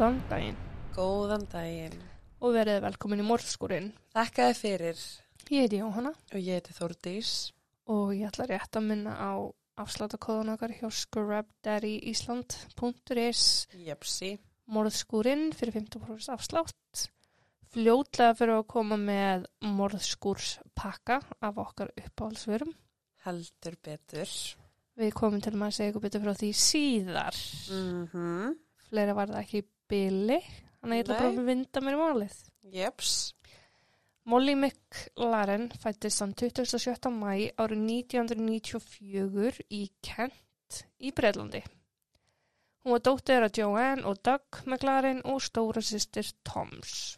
Góðan daginn Góðan daginn. og verið velkomin í morðskúrin. Þakka þið fyrir Ég heiti Jóhanna og ég heiti Þórdís. og ég ætla rétt að minna á afslátakóðun okkar hjá scrubdaddyisland.is Jepsi. morðskúrin fyrir 50% afslátt. Fljótlega fyrir að koma með morðskúrspakka af okkar uppáhaldsvörum. Heldur betur. Við komum til að segja ykkur betur frá því síðar. Mm Fleira var það ekki í byli, þannig að ég ætla bara að vinda mér í málið. Jeps. Molly McLaren fættist þann 27. mæ árið 1994 í Kent í Breitlandi. Hún var dóttir af Joanne og Doug McLaren og stóra sýstir Toms.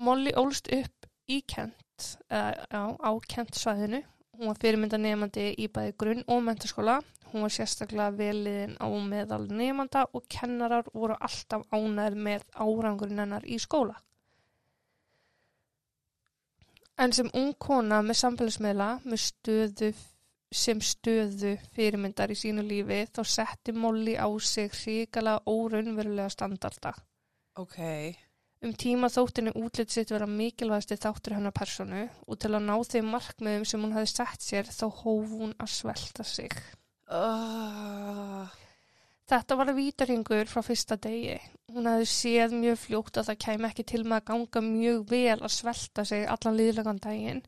Molly ólst upp í Kent, uh, á, á Kent svæðinu. Hún var fyrirmynda nefandi í bæði grunn og mentaskóla. Hún var sérstaklega veliðin á meðal nefanda og kennarar voru alltaf ánæður með árangurinn hennar í skóla. En sem ung kona með samfélagsmiðla með stöðu, sem stöðu fyrirmyndar í sínu lífi þá setti Molly á sig ríkala óraunverulega standarda. Ok. Um tíma þóttinni útlitt sitt vera mikilvægasti þáttur hennar personu og til að ná þeim markmiðum sem hún hafi sett sér þá hóf hún að svelta sig. Uh, Þetta var vítarhingur frá fyrsta degi. Hún hafði séð mjög fljótt að það kæmi ekki til með að ganga mjög vel að svelta sig allan liðlegan daginn,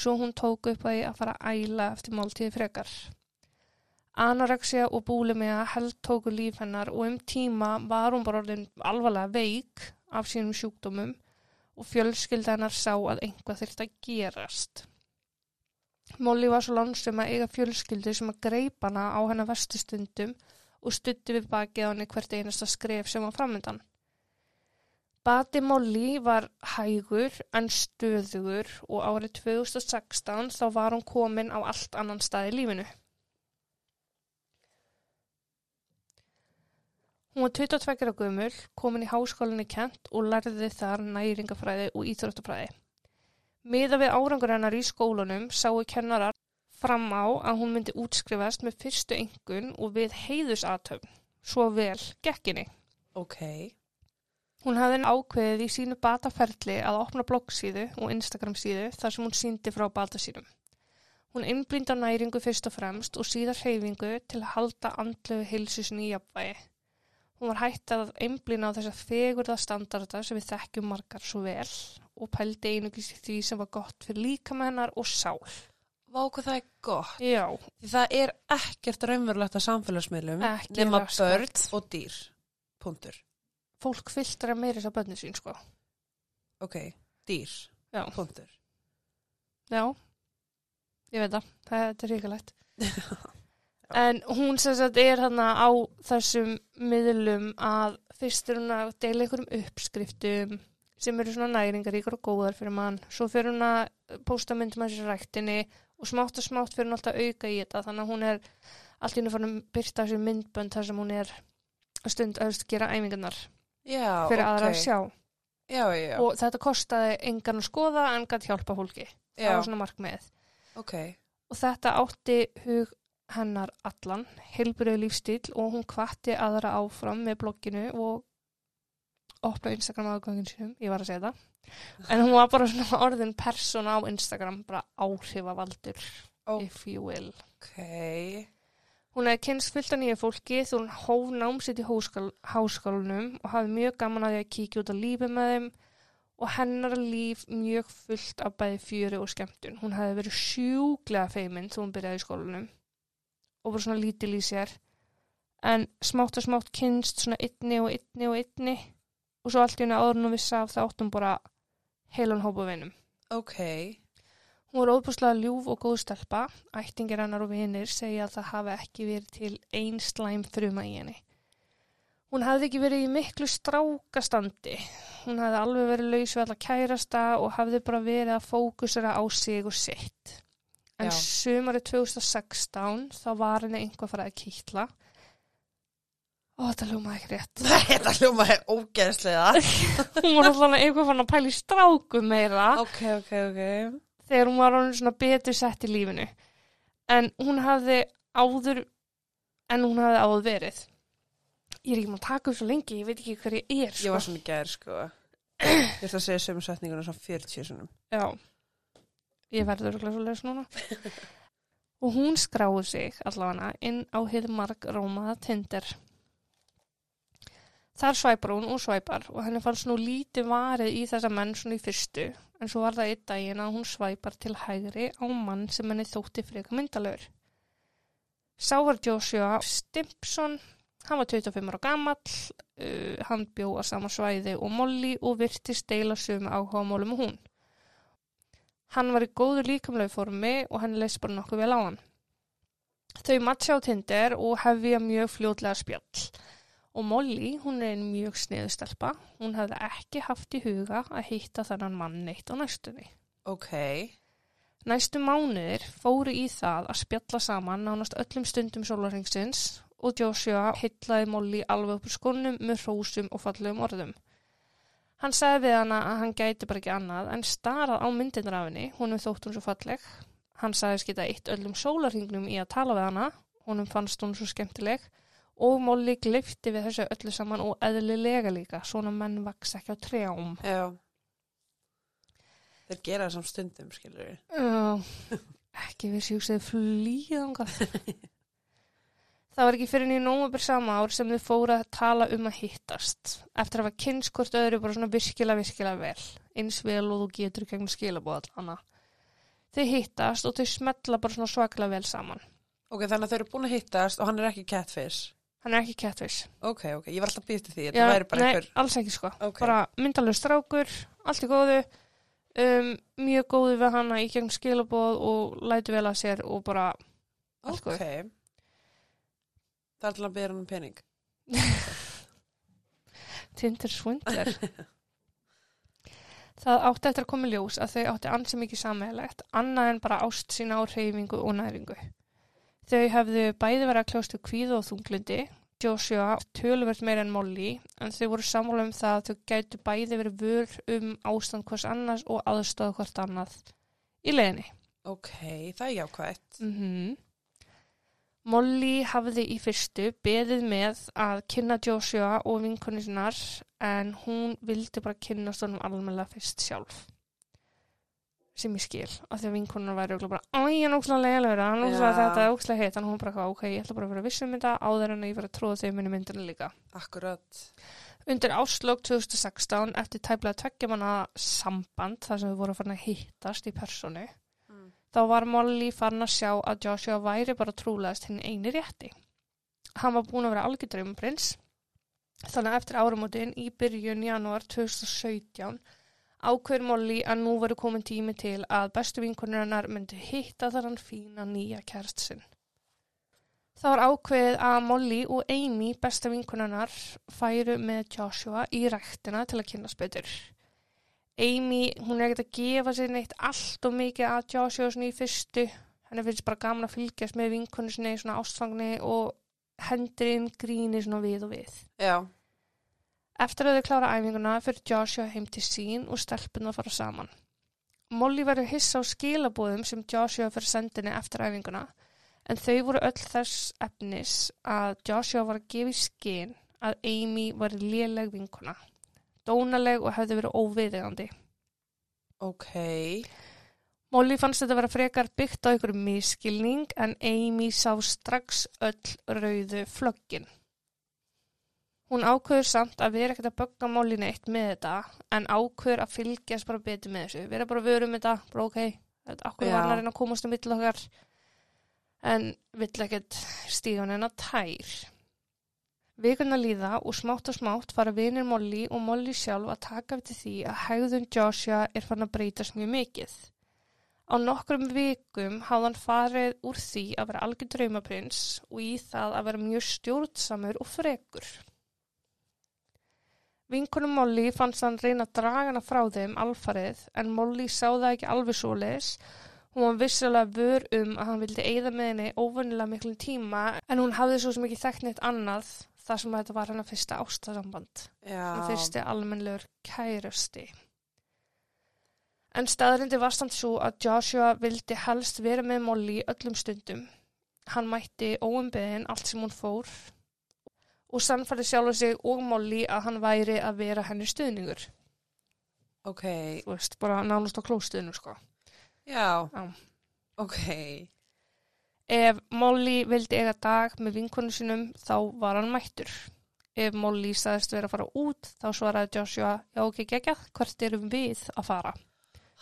svo hún tók upp að því að fara að æla eftir máltíði frekar. Anorexia og búlimia held tóku líf hennar og um tíma var hún bara orðin alvarlega veik af sínum sjúkdómum og fjölskylda hennar sá að einhvað þurfti að gerast. Molly var svo lansum að eiga fjölskyldu sem að greipa hana á hennar verstu stundum og stutti við bakið á henni hvert einasta skref sem var framöndan. Bati Molly var hægur en stöðugur og árið 2016 þá var hún komin á allt annan stað í lífinu. Hún var 22 ára gömul, komin í háskólinni Kent og lærði þar næringafræði og íþróttafræði. Miða við árangur hennar í skólanum sáu kennarar fram á að hún myndi útskrifast með fyrstu engun og við heiðusatöfn, svo vel gekkinni. ok. Hún hafði ákveðið í sínu bataferli að opna bloggsíðu og Instagram síðu þar sem hún síndi frá bata sínum. Hún einblýndi á næringu fyrst og fremst og síðar hreyfingu til að halda andlegu heilsu sinni í jafnvægi. Hún var hætt að einblýna á þessa fegurða standarda sem við þekkjum margar svo vel og pældi einugis því sem var gott fyrir líkama hennar og sál. Vá hvað það er gott. Já, Því það er ekkert raunverulegt að samfélagsmiðlum nema raskat. börn og dýr. Puntur. fólk filtra meira þess að bönni sín, sko. Ok. Dýr. Já. Puntur. Já, ég veit það, þetta er ríkalegt. en hún sem sagt er þarna á þessum miðlum að fyrst er hún að deila einhverjum uppskriftum sem eru svona næringaríkar og góðar fyrir mann. Svo fyrir hún að pósta myndum að sér ræktinni og smátt og smátt fyrir hún alltaf auka í þetta þannig að hún er allt í henni fann að byrta þessu myndbönd þar sem hún er stund að gera æfingarnar Já, fyrir ok. aðra að sjá. Já, já. Og þetta kostaði engan að skoða en gæti hjálpa fólki. Það var svona markmið. Ok. og þetta átti hug hennar allan, heilbröðu lífstíl og hún kvatti aðra áfram með blogginu og opna Instagram aðgangin sínum, ég var að segja það en hún var bara svona orðin persóna á Instagram, bara áhrifavaldur Ó. if you will Ok. hún hefði kynst fullt af nýju fólki þú hún hóf námsitt í háskál, háskálunum og hafði mjög gaman að því að kíkja út á lífi með þeim og hennar líf mjög fullt af bæði fjöri og skemmtun. Hún hefði verið sjúglega feiminn þegar hún byrjaði í skólanum og var svona lítil í sér en smátt og smátt kynst svona einni og einni og einni og svo allt í henni áður hún vissi af það áttum bara heilan hópa vinum. Ok. Hún var óbúslega ljúf og góð stelpa, ættingir hennar og vinir segja að það hafi ekki verið til einn slæm þrjuma í henni. Hún hafði ekki verið í miklu strákastandi. Hún hafði alveg verið laus við alla kærasta og hafði bara verið að fókusera á sig og sitt. En Já. sumarið 2016 þá var henni einhvað farið að kýtla. Ó, þetta hljómaði ekki rétt. Þetta hljóma er ógeðslega. Hún var alltaf einhvað fann að pæla í strákum meira. ok, ok, ok. þegar hún var svona betur sett í lífinu. En hún hafði áður, en hún hafði áður verið. Ég er ekki maður að taka upp svo lengi, ég veit ekki hver ég er, Ég sko. var svona í gær, sko. Ég ætla að segja sömu setninguna svona 40 svona. Já, ég verður örugglega svo leys núna. og hún skráði sig allavega inn á hið marg rómaða Tinder. Þar svæpar hún og svæpar og henni fannst nú lítið varið í þessa menn svona í fyrstu en svo var það einn daginn að hún svæpar til hægri á mann sem henni þótti freka myndalögur. Sá var Joshua Stimpson, hann var 25 ára gamall, uh, hann bjó að sama svæði og Molly og virtist deila sömu áhuga málum og hún. Hann var í góðu líkamlegu formi og henni leist bara nokkuð vel á hann. Þau matcha á Tinder og hefja mjög fljótlega spjall. Og Molly, hún er einn mjög sniðu stelpa, hún hefði ekki haft í huga að hitta þennan mann neitt á næstunni. Ok. Næstu mánuðir fóru í það að spjalla saman nánast öllum stundum sólarhengsins og Joshua heitlaði Molly alveg upp úr skónum með hrósum og fallegum orðum. Hann sagði við hana að hann gæti bara ekki annað en starað á myndirnar af henni, honum þótt hún svo falleg. Hann sagði skita eitt öllum sólarhengnum í að tala við hana, honum fannst hún svo skemmtileg og Molly glifti við þessu öllu saman og eðlilega líka, svona menn vaks ekki á trjám. Já. Þeir gera þessum stundum, skilur við. Ekki við sjúksið flýðangað. Það var ekki fyrir nýjum nómabur sama ár sem þau fóru að tala um að hittast. Eftir að hafa kynst hvort öðru bara svona virkilega, virkilega vel. Eins vel og þú getur gegn skilabóð allana. Þau hittast og þau smetla bara svona svaklega vel saman. Ok, þannig að þau eru búin að hittast og hann er ekki catfish. Hann er ekki catfish. Ok, ok, ég var alltaf býtt því. Þetta væri bara nei, einhver... alls ekki sko. Ok. Bara myndalur strákur, allt í góðu, um, mjög góðu við hana í gegn skilabóð og lætu vel að sér og bara allt Ok. góðu. Það er til að byrja hann um pening. Tinder Swindler Það átti eftir að koma ljós að þau átti ansi mikið sammeðlegt annað en bara ást sína á reyfingu og næringu. Þau hefðu bæði verið að kljóstu kvíðu og þunglundi Joshua töluvert meira en Molly en þau voru sammála um það að þau gætu bæði verið vör um ástand hvers annars og aðstöðu hvort annað í leiðinni. Ok, það er jákvætt. Mm Molly hafði í fyrstu beðið með að kynna Joshua og vinkonu sinnar en hún vildi bara kynnast honum almennilega fyrst sjálf. Sem ég skil, af því að vinkonunar væri bara, æ, hann er ókslega leiðilegur, hann er Já. þetta, er ókslega hitt, en hún bara, ok, ég ætla bara að vera viss um þetta áður en ég vera að tróða þau minni myndinu líka. Akkurat. Undir áslög 2016, eftir tæplega tveggja manna samband, þar sem við vorum farin að hittast í personu, Mm. þá var Molly farin að sjá að Joshua væri bara trúlegast hinn eini rétti. Hann var búin að vera algjör draumprins, þannig eftir árumótin í byrjun janúar 2017 ákveður Molly að nú veru komin tími til að bestu vinkonur hennar myndi hitta þar hann fína nýja kærst sinn. Það var ákveðið að Molly og Amy, besta vinkonunnar, færu með Joshua í ræktina til að kynast betur. Amy, hún er ekkert að gefa sér neitt allt og mikið að Joshua svona í fyrstu. Henni finnst bara gaman að fylgjast með vinkonu sinni í svona ástfangni og hendur inn gríni svona við og við. Já. Eftir að þau klára æfinguna fyrir Joshua heim til sín og stelpun að fara saman. Molly verður hissa á skilabóðum sem Joshua fyrir sendinni eftir æfinguna en þau voru öll þess efnis að Joshua var að gefa í skinn að Amy var léleg vinkona. Dónaleg og hefði verið óviðegandi. Ok. Molly fannst þetta vera frekar byggt á einhverjum miskilning en Amy sá strax öll rauðu flöggin. Hún ákveður samt að vera ekkert að bögga Molly neitt með þetta en ákveður að fylgjast bara betur með þessu. Vera bara vörum með þetta, bara ok, þetta akkur Já. var hann að komast um vill okkar en vill ekkert stíga hann en að tær. Vikuna líða og smátt og smátt fara vinir Molly og Molly sjálf að taka við til því að hegðun Joshua er fann að breytast mjög mikið. Á nokkrum vikum hafði hann farið úr því að vera algjör draumaprins og í það að vera mjög stjórnsamur og frekur. Vinkonum Molly fannst hann reyna að draga hana frá þeim alfarið en Molly sá það ekki alveg svoleiðis. Hún var vissilega vör um að hann vildi eigða með henni óvönnilega miklu tíma en hún hafði svo sem ekki þekkt neitt annað þar sem þetta var hennar fyrsta ástasamband. Hann fyrsti almennlegur kærasti. En staðrindi var samt svo að Joshua vildi helst vera með Molly öllum stundum. Hann mætti óumbeðin allt sem hún fór og sannfæri sjálf sig og Molly að hann væri að vera henni stuðningur. Ok, Þú veist, bara nánast á klóstuðinu, sko. já. Já. Ok, Ef Molly vildi eiga dag með vinkonu sinum, þá var hann mættur. Ef Molly sagðist vera að fara út, þá svaraði Joshua, já ok, geggjað, hvert erum við að fara?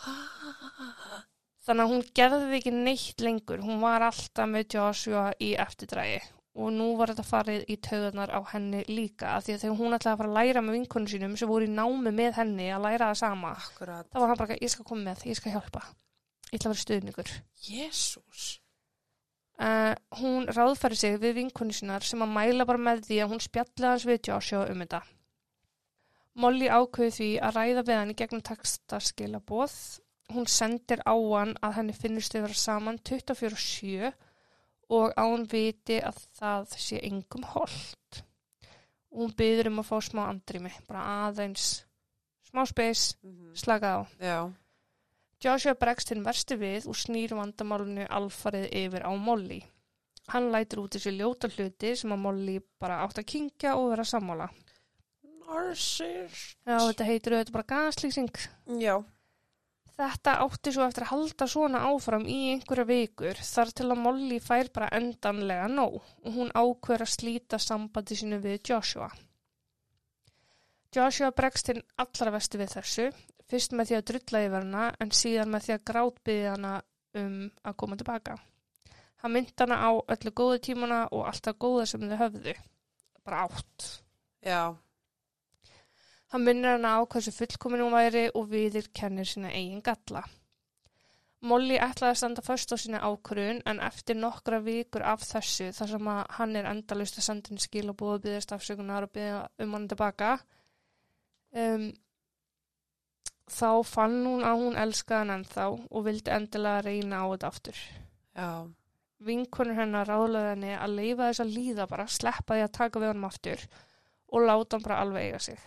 Þannig að hún gerði ekki neitt lengur, hún var alltaf með Joshua í eftirdrægi og nú var þetta farið í taugarnar á henni líka af því að þegar hún ætlaði að fara að læra með vinkonu sínum sem voru í námi með henni að læra það sama, akkurat. þá var hann bara, ég skal koma með, ég skal hjálpa, ég ætla að vera stuðningur. Jésús. Uh, hún ráðfæri sig við vinkonu sínar sem að mæla bara með því að hún spjalli hans við Joshua um þetta. Molly ákveði því að ræða við hann í gegnum textaskilaboð. Hún sendir á hann að henni finnist þau vera saman 24-7 og að hún viti að það sé engum holdt. Og hún byður um að fá smá andrými, bara aðeins smá spes, Mhm. slaka á. Já, Joshua bregst hinn versti við og snýr vandamálunu alfarið yfir á Molly. Hann lætur út þessi ljóta hluti sem að Molly bara átt að kingja og vera sammála. narsist. Já, þetta heitir auðvitað bara gaslýsing. Já, Þetta átti svo eftir að halda svona áfram í einhverja vikur þar til að Molly fær bara endanlega nóg og hún ákveður að slíta sambandi sínu við Joshua. Joshua bregst hinn allra vesti við þessu, fyrst með því að drulla yfir hana en síðan með því að grátbyði hana um að koma tilbaka. Hann myndi hana á öllu góðu tímana og alltaf góða sem þau höfðu. Bara átt. já, Hann minnir hana á hversu fullkomin hún væri og viðir kennir sína eigin galla. Molly ætlaði að standa först á sína ákvörðun en eftir nokkra vikur af þessu þar sem að hann er endalust að senda henni skil og búið að byggðast afsökunar og byggða um hann tilbaka um, þá fann hún að hún elskaði hann ennþá og vildi endilega reyna á þetta aftur. já, Vinkonur hennar ráðlaði henni að leifa þess að líða bara, sleppa því að taka við honum aftur og láta hann bara alveg eiga sig.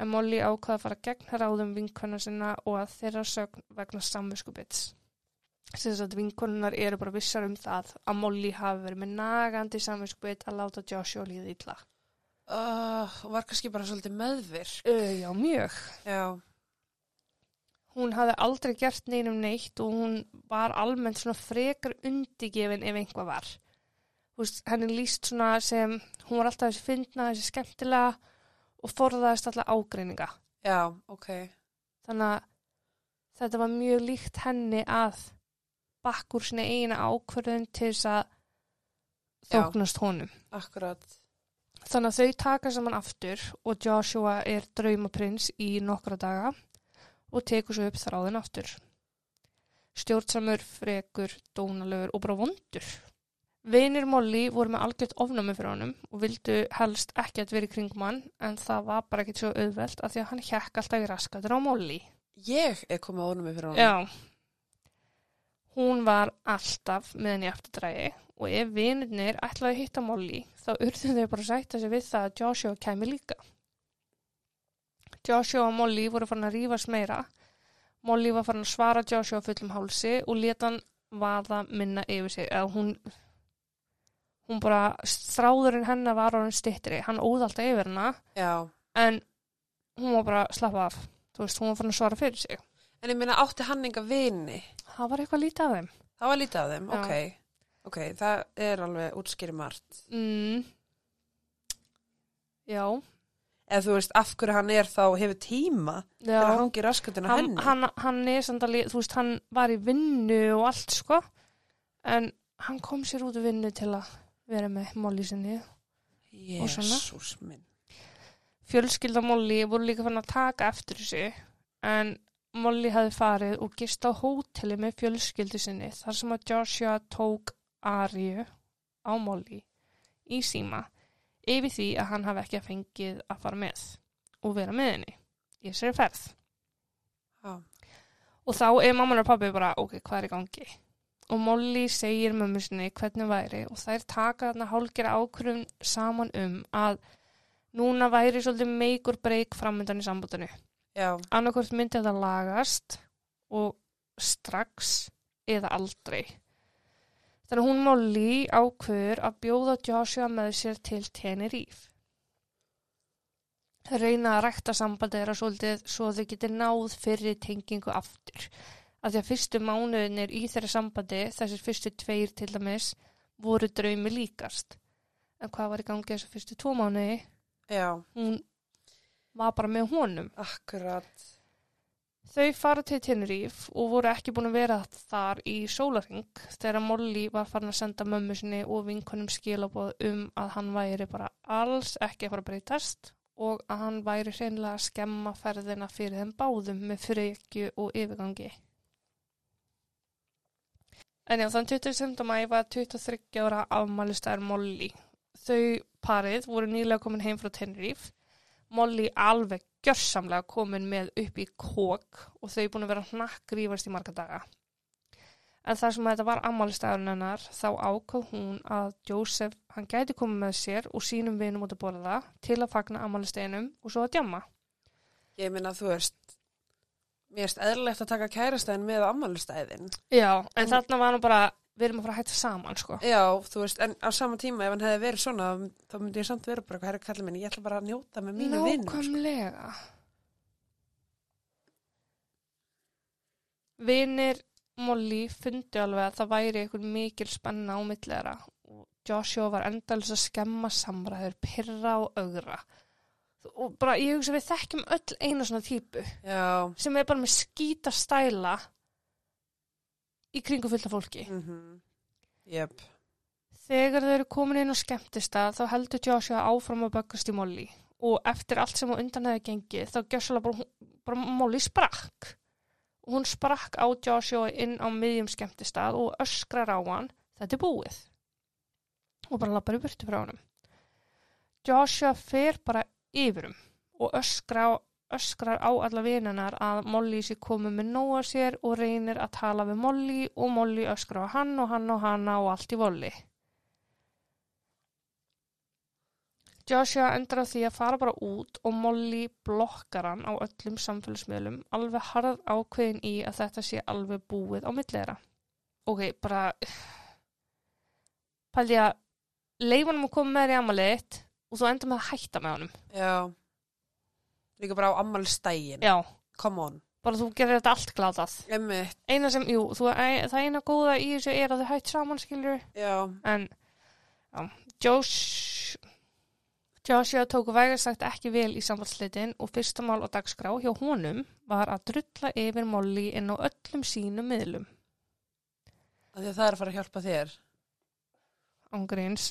En Molly ákvaði að fara gegn ráðum vinkona sinna og að þeirra sögn vegna samviskubits. Þess að vinkonunar eru bara vissar um það að Molly hafi verið með nagandi samviskubit að láta Joshua líða illa. uh, var kannski bara svolítið meðvirk. Uh, já, mjög. Já, Hún hafði aldrei gert neinum neitt og hún var almennt svona frekar undigefin ef einhvað var. Veist, henni líst svona sem, hún var alltaf þessi fyndna, þessi skemmtilega og forðaðist alltaf ágreininga. já, ok. Þannig að þetta var mjög líkt henni að bakkur sinni eina ákvörðun til þess að þóknast honum. Akkurat. Þannig að þau taka saman aftur og Joshua er draumaprins í nokkra daga og tekur svo upp þráðin aftur. Stjórnsamur, frekur, dónalegur og bara vondur. Vinir Molly voru með algjört ofnami fyrir honum og vildu helst ekkert verið kringum hann en það var bara ekkert svo auðvelt af því að hann hjekk alltaf í raskatur á Molly. Ég er komið með fyrir honum. Já. Hún var alltaf með henni afturdrægi og ef vinirnir ætlaði að hitta Molly þá urðu þau bara að sætta sig við það að Joshua kæmi líka. Joshua og Molly voru farin að rífast meira. Molly var farin að svara Joshua fullum hálsi og leta hann vaða minna yfir sig. Eða hún, hún bara, stráðurinn hennar var orðin stittri. Hann óð alltaf yfir Já. en hún var bara slappa af. Þú veist, hún var farin að svara fyrir sig. En ég meina, átti hann enga vini? Það var eitthvað lítið af þeim. Það var lítið af þeim, Já. ok. Ok, það er alveg útskýri margt. Mm. Já, Eða þú veist, af hverju hann er þá, hefur tíma til að já. hangi raskatinn á Hann, henni. hann, hann er alveg, þú veist, hann var í vinnu og allt, sko. En hann kom sér út í vinnu til að vera með Molly sinni. og. Jésús minn. Fjölskylda Molly voru líka fann að taka eftir þessu. En Molly hafði farið og gist á hóteli með fjölskyldu sinni þar sem að Joshua tók Arju á Molly í síma yfir því að hann hafi ekki fengið að fara með og vera með henni í þessari ferð. Já. Og þá er mamman og pabbi bara, ok, hvað er í gangi? Og Molly segir mömmu sinni hvernig væri og þær taka þarna hálgera ákvörðum saman um að núna væri svolítið meikur breyk framöndan í sambandinu. Já, Annarkvort myndi þetta lagast og strax eða aldrei. Þannig hún Molly ákvör að bjóða Joshua með sér til Tenerife. reyna að rækta sambandi þeirra svolítið svo þau geti náð fyrir tengingu aftur. Af því að fyrstu mánuðinir í þeirra sambandi, þessir fyrstu tveir til dæmis, voru draumi líkast. En hvað var í gangi þessu fyrstu tvo mánuði? Já, Hún var bara með honum. akkurat. Þau fara til Tenerife og voru ekki búin að vera þar í sólaring þegar Molly var farin að senda mömmu sinni og vinkonum skilabóð um að hann væri bara alls ekki að fara að breytast og að hann væri hreinlega að skemma ferðina fyrir þeim báðum með frekju og yfirgangi. En já, þann 27. mæ var 23 ára afmælistæður Molly. Þau parið voru nýlega komin heim frá Tenerife. Molly alveg gjörsamlega komin með upp í kók og þau búin að vera hnakkrífast í marga daga. En þar sem þetta var ammálistæðurinn hennar þá ákvað hún að Jósef, hann gæti komið með sér og sínum vinum út að borða til að fagna ammálistæðinum og svo að djamma. Ég minna þú veist, mér erst eðlilegt að taka kærastæðin með ammálistæðin. Já, en En- þarna var hann bara, við erum að fara að hætta saman, sko. Já, þú veist, en á sama tíma ef hann hefði verið svona, þá myndi ég samt vera bara, hvað er að kalla minni, ég ætla bara að njóta með mínu vinn. Nákvæmlega. Vinir Molly fundi alveg að það væri einhver mikil spenna á millera og Joshua var endalins að skemma samræður, pyrra og augra. Og bara, ég hugsa við þekkjum öll eina svona típu Já, sem er bara með skýta stæla í kringu fullta fólki. mhm, jöp, Þegar þau eru komin inn á skemmtistað þá heldur Joshua áfram að böggast í Molly og eftir allt sem á undan hefði gengið þá gjössalega bara, hún- bara Molly sprakk. Og hún sprakk á Joshua inn á miðjum skemmtistað og öskrar á hann, þetta er búið. Og bara lappar í burtu frá honum. Joshua fer bara yfirum og öskra öskrar á alla vinarnar að Molly sé komið með nóa sér og reynir að tala við Molly og Molly öskrar á hann og hann og hanna og allt í volli. Joshua endar á því að fara bara út og Molly blokkar hann á öllum samfélagsmiðlum alveg harð ákveðin í að þetta sé alveg búið á millera. Ok, bara pældi að leifa hann að koma með í amaliðitt og þú endur með að hætta með honum. já. Líka bara á ammálistægin, Já, come on. bara þú gerir þetta allt glátað. Emmitt, Eina sem, jú, þú, e, það eina góða í þessu er að þau hætt saman, skilur já, en já, Josh Joshua tók vægast sagt ekki vel í samfallslitin og fyrsta mál á dagskrá hjá honum var að drulla yfir Molly inn á öllum sínum miðlum af því að það er að fara að hjálpa þér. ángríns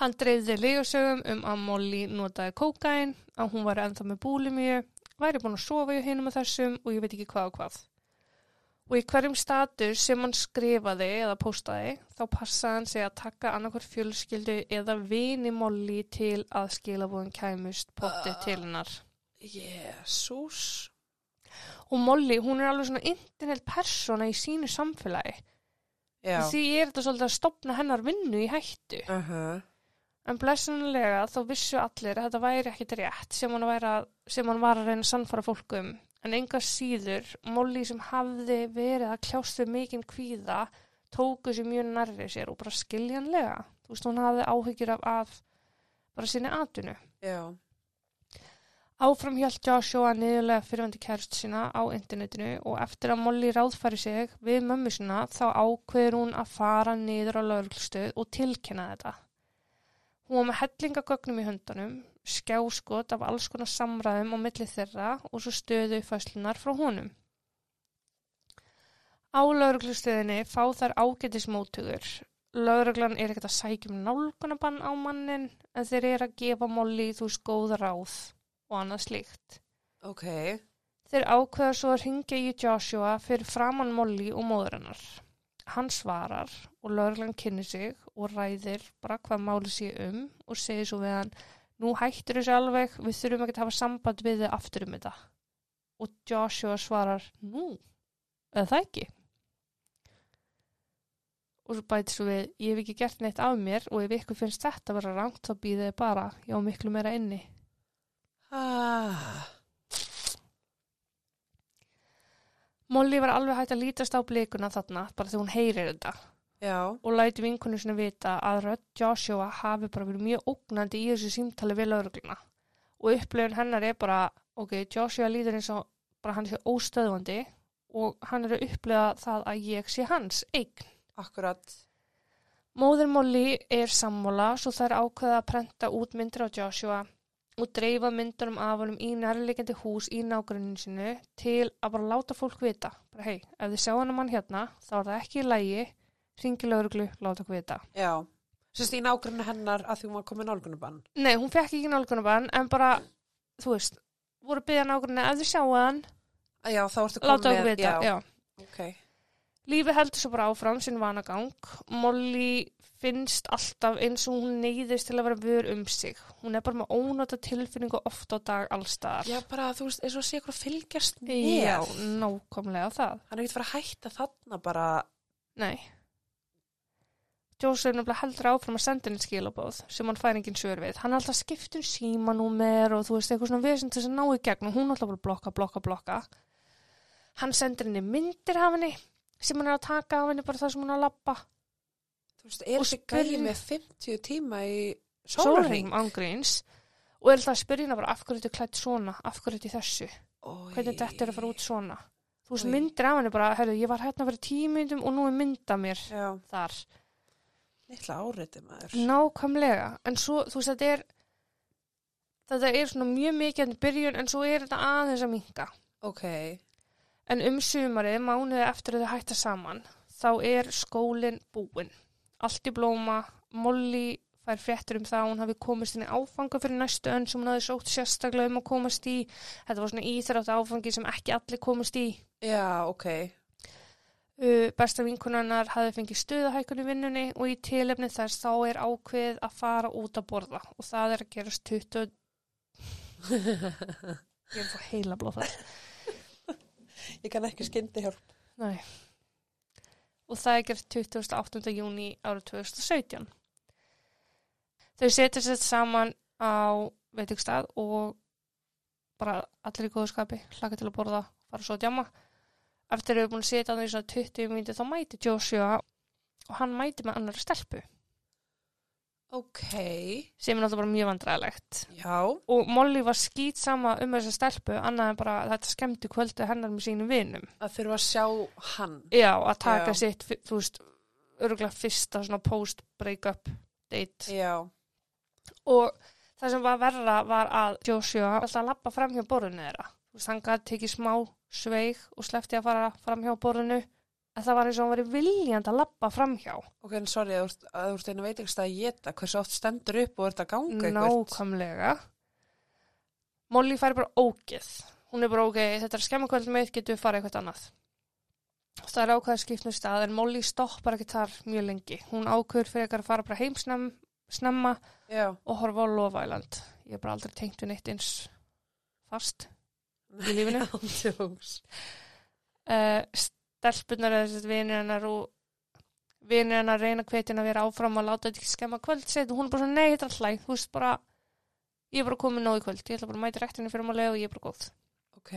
Hann dreifði legasögum um að Molly notaði kókain, að hún var ennþá með búlimíu, væri búin að sofa í hinum með þessum og ég veit ekki hvað og hvað. Og í hverjum status sem hann skrifaði eða postaði, þá passaði hann sig að taka annarkvör fjölskyldu eða vini Molly til að skilabúðin kæmust pottið til hennar. Jésús. Og Molly, hún er alveg svona internet persóna í sínu samfélagi. Já. Því er þetta svolítið að stopna hennar vinnu í hættu. Uh -huh. En blessunlega þá vissu allir að þetta væri ekkit rétt sem hann, að, sem hann var að reyna að sannfara fólkum. En enga síður, Molly sem hafði verið að kljást við mikinn kvíða, tóku sér mjög nærri sér og bara skiljanlega. Þú veist, hún hafði áhyggjur af, af bara sinni atunu. Já. Áfram hjælt Joshua niðurlega fyrirvændi kærust sína á internetinu og eftir að Molly ráðfæri sig við mömmu sína þá ákveður hún að fara niður á lauruglustöð og tilkynna þetta. Hún var með hellingagögnum í höndunum, skjáskot af alls konar samræðum á milli þeirra og svo stöðu fæslunar frá honum. Á lauruglustöðinni fá þær ágætismótugur. Lauruglan er ekkert að sækjum nálgunabann á mannin en þeir eru að gefa Molly þú veist góða ráð og annað slíkt. Ok. Þeir ákveða svo að ringja í Joshua fyrir framann Molly og móður hennar. Hann svarar og lauruglan kynni sig og ræðir bara hvað máli sé um og segir svo við hann nú hættur þessu alveg, við þurfum ekki að hafa samband við þið aftur um þetta. Og Joshua svarar nú, eða það ekki. Og svo bæti svo við, ég hef ekki gert neitt af mér og ef ykkur finnst þetta vera rangt þá býðið þið bara, já miklu meira inni. Ah. Molly var alveg hægt að lítast á blikuna þarna bara þegar hún heyrir þetta Já, og læti vinkonu sinni vita að rödd Joshua hafi bara verið mjög ógnandi í þessu símtali við laurugluna og upplifun hennar er bara ok, Joshua líður eins og bara hann sé óstöðvandi og hann er að upplifa það að ég sé hans eign. akkurat. Móður Molly er sammála svo þær ákveða að prenta út myndir á Joshua og dreifa myndunum af honum í nærleikandi hús í nágruninu sinu til að bara láta fólk vita. Bara hei, ef þið sjá hann mann hérna, þá er það ekki í lægi, ringi lauruglu, láta okkur vita. Já. Sérst í nágrunni hennar að því hún var komið nálgunubann. Nei, hún fekk ekki nálgunabann en bara, þú veist, voru að byggja nágrunni ef þið sjá hann, Já, þá ertu komið láta okkur vita. Já, Já. ok. Lífi heldur svo bara áfram sinn vanagang. Molly finnst alltaf eins og hún neyðist til að vera vör um sig. Hún er bara með ónóta tilfinningu oft á dag allstaðar. Já, bara þú veist, eins og sé eitthvað að fylgjast með. Já, nákvæmlega það. Hann er ekkert fara að hætta þarna bara, Nei. Joseph nefnilega heldur áfram að senda henni skilabóð sem hann fær engin svör við. Hann er alltaf skipt um símanúmer og þú veist eitthvað svona vesend til þess að ná í gegn og hún er alltaf bara blokka, blokka, blokka. Hann sendir henni myndir af henni sem hann er að taka af henni bara það sem hann er að labba. þú veist, er þessi gæði með 50 tíma í Sólring ángríns og er alltaf að spyrja henni bara af hverju þetta klætt svona, af hverju þetta í þessu, Oj. hvernig þetta er að fara út svona. Þú veist, myndir af henni bara, herru, ég var hérna fyrir tímyndum og nú er mynda mér Já, þar. Litla áriði maður. Nákvæmlega, en svo, þú veist, þetta er þetta er svona mjög mikið en byrjun, en svo er þetta aðeins að minka. Ok, En um sumarið, mánuði eftir að þau hætta saman, þá er skólinn búinn. Allt í blóma, Molly fær fréttur um það að hún hafi komist inn í áfanga fyrir næstu önn sem hún hafi sótt sérstaklega um að komast í. Þetta var svona íþrátt áfangi sem ekki allir komast í. já, ok. Besta vinkunarnar hafi fengið stuðahækun í vinnunni og í tilefni þess þá er ákveð að fara út að borða og það er að gerast 20 ég er svo heila blóðfall Ég kann ekki skyndi hjálp. Nei. og það er gert 28. júni árið 2017 þau setja sér saman á veitingstað og bara allir í góðu skapi hlaka til að borða, fara svo að djama eftir að við erum búin að setja á því svona 20 mínúti þá mæti Joshua og hann mæti með annari stelpu. Ok, sem er náttúrulega bara mjög vandræðilegt já, og Molly var skýt sama um þessa stelpu annað en bara að þetta skemmti kvöldu hennar með sínum vinum. Að þurfa að sjá hann. já, að taka Já. sitt þú veist, örgulega fyrsta svona post break-up date. Já, og það sem var verra var að Joshua alltaf að lappa fram hjá borðinu þeirra. Veist, hann gæti tekið smá sveig og sleppti að fara fram hjá borðinu. En það var eins og hann verið viljand að lappa fram hjá. Ok, en sorry, að þú ert- einu veitingstað að geta, hversu oft stendur upp og ert að ganga eitthvað. nákvæmlega. Molly fær bara ógeð. Hún er bara ok, þetta er skemmakvöld með getur við farið eitthvað annað? Það er ákveða skipnum stað en Molly stoppar ekki þar mjög lengi. Hún ákveður fyrir að fara bara heim snem, snemma Já, og horfa á Love Island. Ég hef bara aldrei tengt við neitt eins fast í lífinu. Uh, stelpunar eða vinir hennar og vinir hennar reyna hvetin að vera áfram að láta þetta ekki skemma kvöld og hún er bara svona, nei, þetta er alltaf þú veist bara, ég er bara komin nóg í kvöld. Ég ætla bara að mæta rektinni fyrir málega og ég er bara góð. Ok,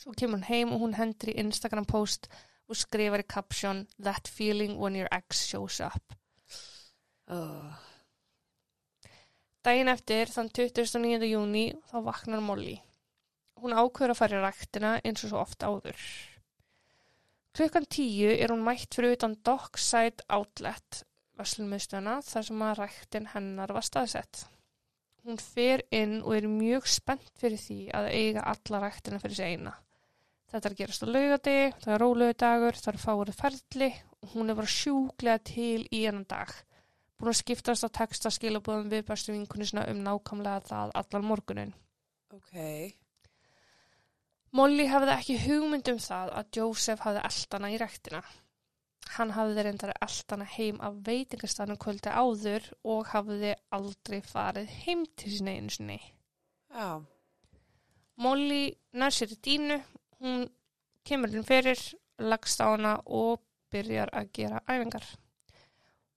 svo kemur hún heim og hún hendur í Instagram post og skrifar í caption that feeling when your ex shows up. Uh, daginn eftir, þann 29. júni þá vaknar Molly hún ákveður að fara í ræktina eins og svo oft áður. Klukkan tíu er hún mætt fyrir utan Dockside Outlet verslummiðstöðuna þar sem að ræktin hennar var staðsett. Hún fer inn og er mjög spennt fyrir því að eiga alla ræktina fyrir sig eina. Þetta er að gerast á laugadegi, það er rólegu dagur það er fárið ferli og hún er bara sjúklega til í enn dag. Búin að skiptast á texta skilabóðum við bestu vinkunisna um nákvæmlega það allan morgunin. ok, Molly hafði ekki hugmynd um það að Joseph hafði eldana í rektina. Hann hafði reyndari eldana heim af veitingastanum kvöldi áður og hafði aldrei farið heim til sinni einu sinni. já, Molly nær sér í dínu, hún kemur inn fyrir, lagst á hana og byrjar að gera æfingar.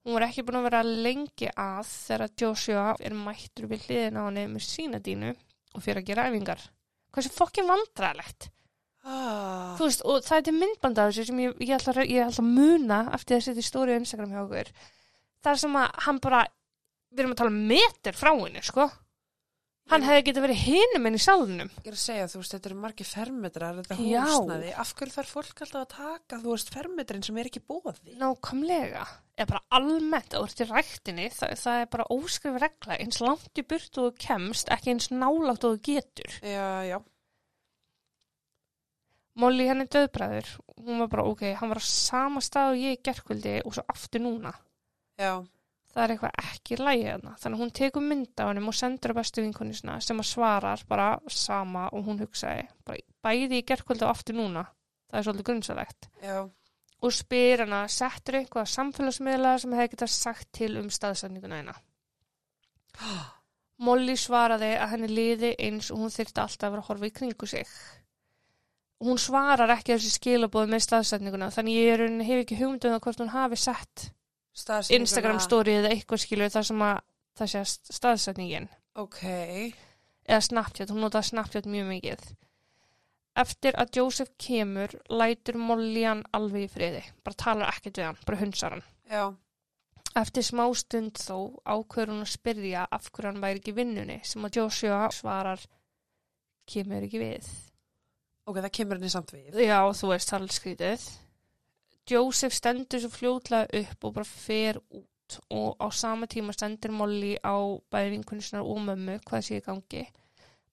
Hún var ekki búin að vera lengi að þegar Joshua er mættur við hliðin á henni með sína dínu og fyrir að gera æfingar. Hversu fokkin vandræðilegt? Ah, þú veist, og það er til myndband af þessu sem ég, ég, ætla, að- muna eftir að setja í stóri Instagram hjá okkur. Þar sem að hann bara við erum að tala um meter frá henni, sko hann hefði getið verið hinum en í salnum ég er að segja, þú veist, þetta eru margir fermetrar, þetta Já. húsnaði. Af hverju þarf fólk alltaf að taka, þú veist, fermetrin sem er ekki bóði? nákvæmlega, eða bara almennt þú ert í ræktinni, það, það er bara óskrif regla, eins langt í burt og þú kemst ekki eins nálátt og þú getur Já, já. Molly henni döðbræður, hún var bara ok, hann var á sama stað og ég í gerkvöldi og svo aftur núna. Já, Það er eitthvað ekki lægið hana. Þannig að hún tekur mynd af hennum og sendur á bestu vinkonni sinna sem að svarar bara sama og hún hugsaði bara bæði í gerkvöldi og aftur núna. Það er svolítið grunnsalegt. já. Og spyr hana, settur eitthvað samfélagsmiðla sem hefði getað sagt til um staðsendinguna hennar. Molly svaraði að henni liði eins og hún þyrfti alltaf að vera að horfa í kringu sig. Hún svarar ekki þessi skilabóð með staðsetninguna þannig ég er hef ekki hugmynd um hvort hún hafi sett Instagram story eða eitthvað skilur þar sem að það sé staðsetningin Ok, eða Snapchat, hún notaði Snapchat mjög mikið. Eftir að Joseph kemur lætur Molly hann alveg í friði, bara talar ekkert við hann, bara hunsar hann. já. Eftir smá stund þó ákveður hún að spyrja af hverju hann væri ekki vinnunni sem að Joshua svarar kemur ekki við. Ok, það kemur henni samt við. Já, þú veist, það er skrítið. Joseph stendur svo fljótlega upp og bara fer út og á sama tíma stendur Molly á bæði vinkunnisnar og mömmu hvað sé í gangi.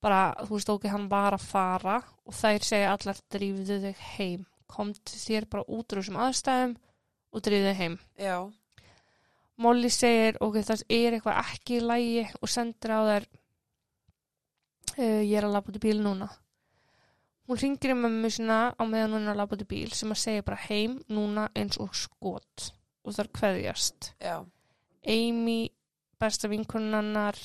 Bara, þú veist, ok, hann var að fara og þær segja allar drífðu þig heim. Komt þér bara út úr þessum aðstæðum og drífðu þig heim. Já, Molly segir, ok, það er eitthvað ekki í lægi og sendir á þær uh, ég er að labba út í bíl núna. Hún ringir í mömmu sína á meðan hún er að labba út í bíl sem að segja bara heim núna eins og skot og þar kveðjast. já. Amy, besta vinkonannar,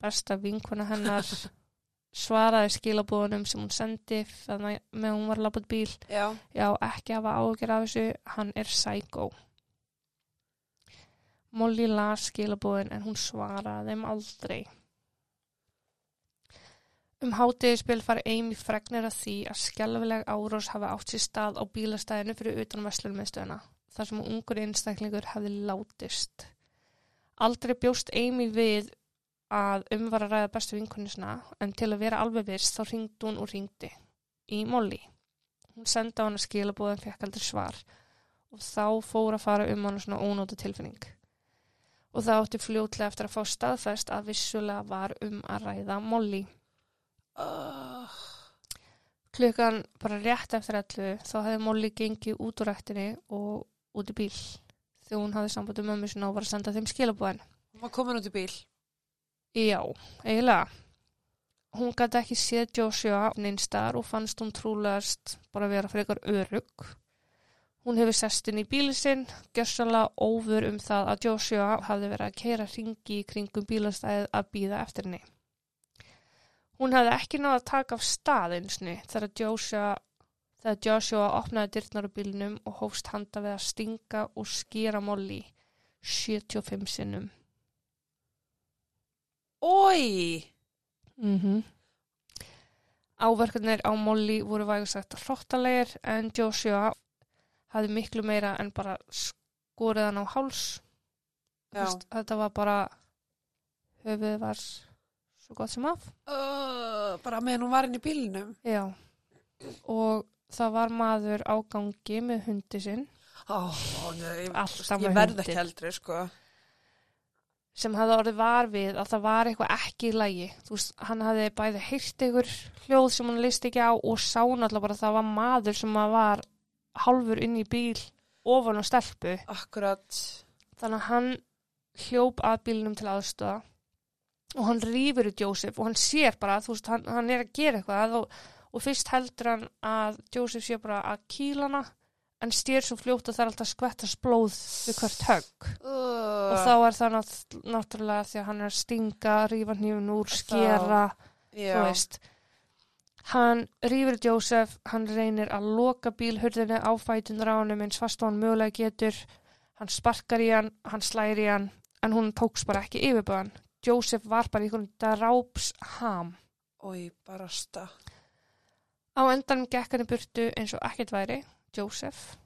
besta vinkona hennar, svaraði skilabóðunum sem hún sendi þannig með hún var að labba út í bíl. Já, Já, ekki hafa ágjör af þessu, hann er psycho. Molly las skilabóðin en hún svaraði þeim aldrei. Um hátíðispil fari Amy fregnir að því að skjálfileg árós hafa átt sér stað á bílastæðinu fyrir utan Vestlunmiðstöðuna, þar sem ungur einstaklingur hefði látist. Aldrei bjóst Amy við að um var að ræða bestu vinkonisna, en til að vera alveg viss þá ringdi hún og ringdi í Molly. Hún sendi á hana skilabóð en fekk aldrei svar og þá fór að fara um hana svona ónóta tilfinning. Og það átti fljótlega eftir að fá staðfest að vissulega var um að ræða Molly. Uh, Klukkan bara rétt eftir allu þá hefði Molly gengið út úr rættinni og út í bíl þegar hún hafði samband um mömmu sinna og var að senda þeim skilabóðin. hún var komin út í bíl. Já, eiginlega. Hún gæti ekki séð Joshua neinstar og fannst hún trúlegast bara vera frekar örugg. Hún hefur sest inn í bíli sinn, gjössalega ófur um það að Joshua hafði verið að keira ringi í kringum bílastæðið að býða eftir henni. Hún hafði ekki náða að taka af staðinsni þegar Joshua, þegar Joshua opnaði dyrnar á bílnum og hófst handa við að stinga og skýra Molly 75 sinnum. Ói! Mm -hmm. Áverkarnir á Molly voru vægusagt hróttalegir en Joshua hafði miklu meira en bara skorið hann á háls. Þetta var bara höfuð var svo gott sem af. Uh, bara meðan hún var inn í bílnum. Já. Og það var maður á gangi með hundi sinn ó, nei, ég, ég verð ekki eldri, sko. sem hafði orðið var við að það var eitthvað ekki í lagi. Veist, hann hafði bæði heyrt ykkur hljóð sem hann listi ekki á og sá náttúrulega bara að það var maður sem var hálfur inn í bíl ofan á stelpu. Akkurat. Þannig að hann hljóp að bílnum til aðstöða og hann rýfur út Jósef og hann sér bara, þú veist, hann, hann er að gera eitthvað og, og fyrst heldur hann að Jósef sé bara að kýla hana en styr svo fljótt að það er alltaf skvettast blóð við hvert högg Uh, og þá er það nátt- náttúrulega því að hann er að stinga, rífa hnífun úr, skera, já, þú veist. Hann rífur Jósef, hann reynir að loka bílhurðinu á fætunar á honum eins fast og hann mögulega getur. Hann sparkar í hann, hann slæri í hann, en hún tóks bara ekki yfirböðan. Jósef var bara í einhvern dráps ham. Ói, barasta. Á endanum gekk hann í burtu eins og ekkert væri, Joseph,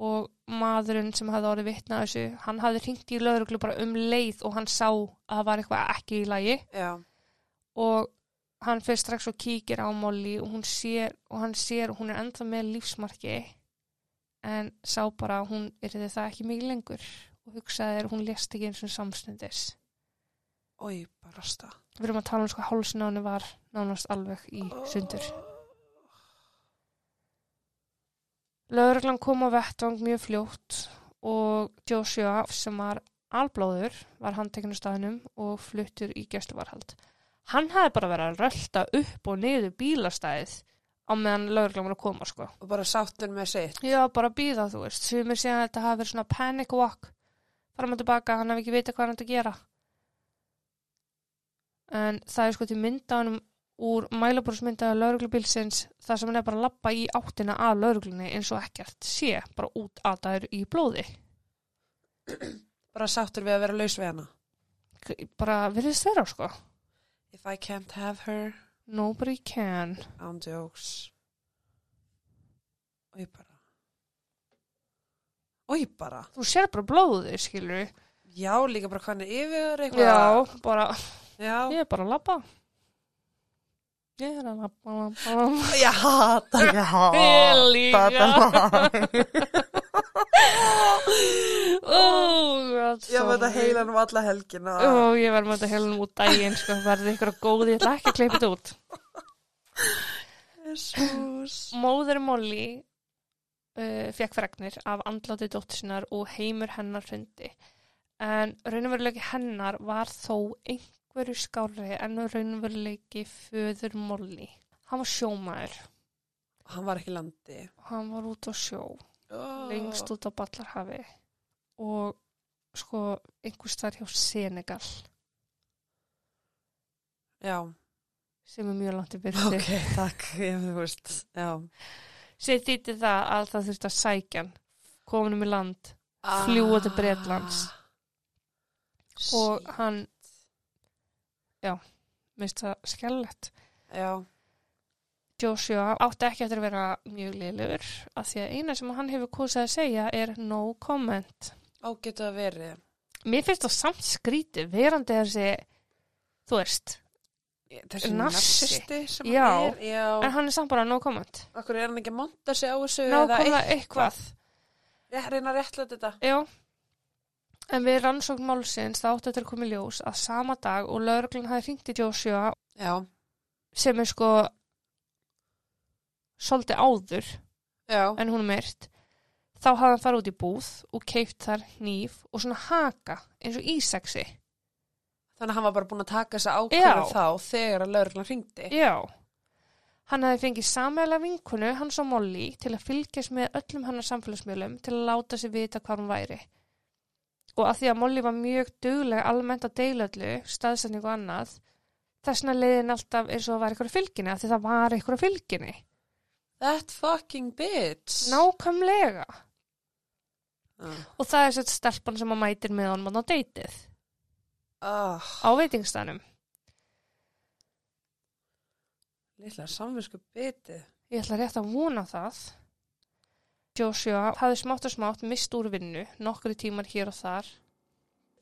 og maðurinn sem hafði orðið vitna þessu, hann hafði hringt í lögreglu bara um leið og hann sá að það var eitthvað ekki í lagi Já, og hann fyrir strax og kíkir á Molly og hún sér og hann sér og hún er ennþá með lífsmarki en sá bara að hún yrði það ekki mikið lengur og hugsaði að hún lést ekki eins og samstundis. Oi, bara stað. Við erum að tala um sko hálsin á henni var nánast alveg í sundur. Lögreglan kom á vettvang mjög fljótt og Joshua sem var alblóður var handtekinu staðnum og fluttur í gæstuvarhald. Hann hefði bara verið að rölda upp og niður bílastæðið á meðan lögreglan var að koma sko. Og bara sáttur með sitt. Já, bara býða þú veist. Sumir séðan að þetta hafi verið svona panic walk. Fara maður tilbaka, hann hafi ekki vita hvað hann ætti að gera. En það er sko til myndaðanum úr mælabúrsmyndaða lauruglubílsins þar sem hann er bara að lappa í áttina að lauruglunni eins og ekkert sé bara út að það er í blóði. Bara sáttur við að vera laus við hana. Bara virðist vera sko. If I can't have her, Nobody can. on jokes. Oi, bara. Oi, bara. Þú sér bara blóðið, skilur. Já, líka bara er yfir eitthvað. Já, bara, Já. ég er bara að lappa. Ég er að lappa, lappa, lappa. Ég hata, ég hata Ég líka. Ó, Ég veit að heila um alla helgina. Ó, ég verð með þetta heilum út daginn, sko, verði ykkur að góði, ég ætla ekki að kleipa þetta út. Jesus. Móður Molly uh, fekk fregnir af andláti dóttur sinnar og heimur hennar hrundi. En raunveruleiki hennar var þó einhverju skári en raunveruleiki föður Molly. Hann var sjómaður. Hann var ekki landi. Hann var út á sjó. Oh. lengst út á Ballarhafi og sko einhvers þar hjá Senegal Já, sem er mjög langt í byrju ok, takk. Ég þú veist, já. sem þýtti það að það þurfti að sækja hann kominum í land Fljúga til Bretlands. og hann já, minnst það skellett Já, Joshua átti ekki eftir að vera mjög liðlegur af því að eina sem hann hefur kosið að segja er no comment á getur það verið. mér finnst það samt skrítið verandi þessi þú veist, Þessi Narsi. narsisti sem Já. hann er. Já. en hann er samt bara no comment Akkur er hann ekki að monta sig á þessu nákvæmlega eitthvað reyna að réttlega þetta. Já, en við rannsókn málsins þá átti þetta að koma í ljós að sama dag og lauruglun hafi hringt í Joshua Já, sem er sko svolítið áður já, en hún er myrt þá hafði hann farið út í búð og keift þar hníf og svona haka eins og ísexi. þannig að hann var bara búin að taka þessa Já. ákvörðu þá þegar að lauruglan hringdi. Já. Hann hefði fengið samæla vinkunu, hans og Molly, til að fylgjast með öllum hennar samfélagsmiðlum til að láta sig vita hvað hún væri. Og að því að Molly var mjög dugleg almennt að deila öllu, staðsetningu og annað, þessna leiðin alltaf eins og það var eitthvað fylginni, af því það var eitthvað fylginni. That fucking bitch. Nákvæmlega. Uh, Og það er sett stelpan sem að mætir með honum á deytið, uh, á veitingstanum. Lilla samvinsku bitið. Ég ætla rétt að vona það. Joshua hafði smátt og smátt mist úr vinnu, nokkru tímar hér og þar.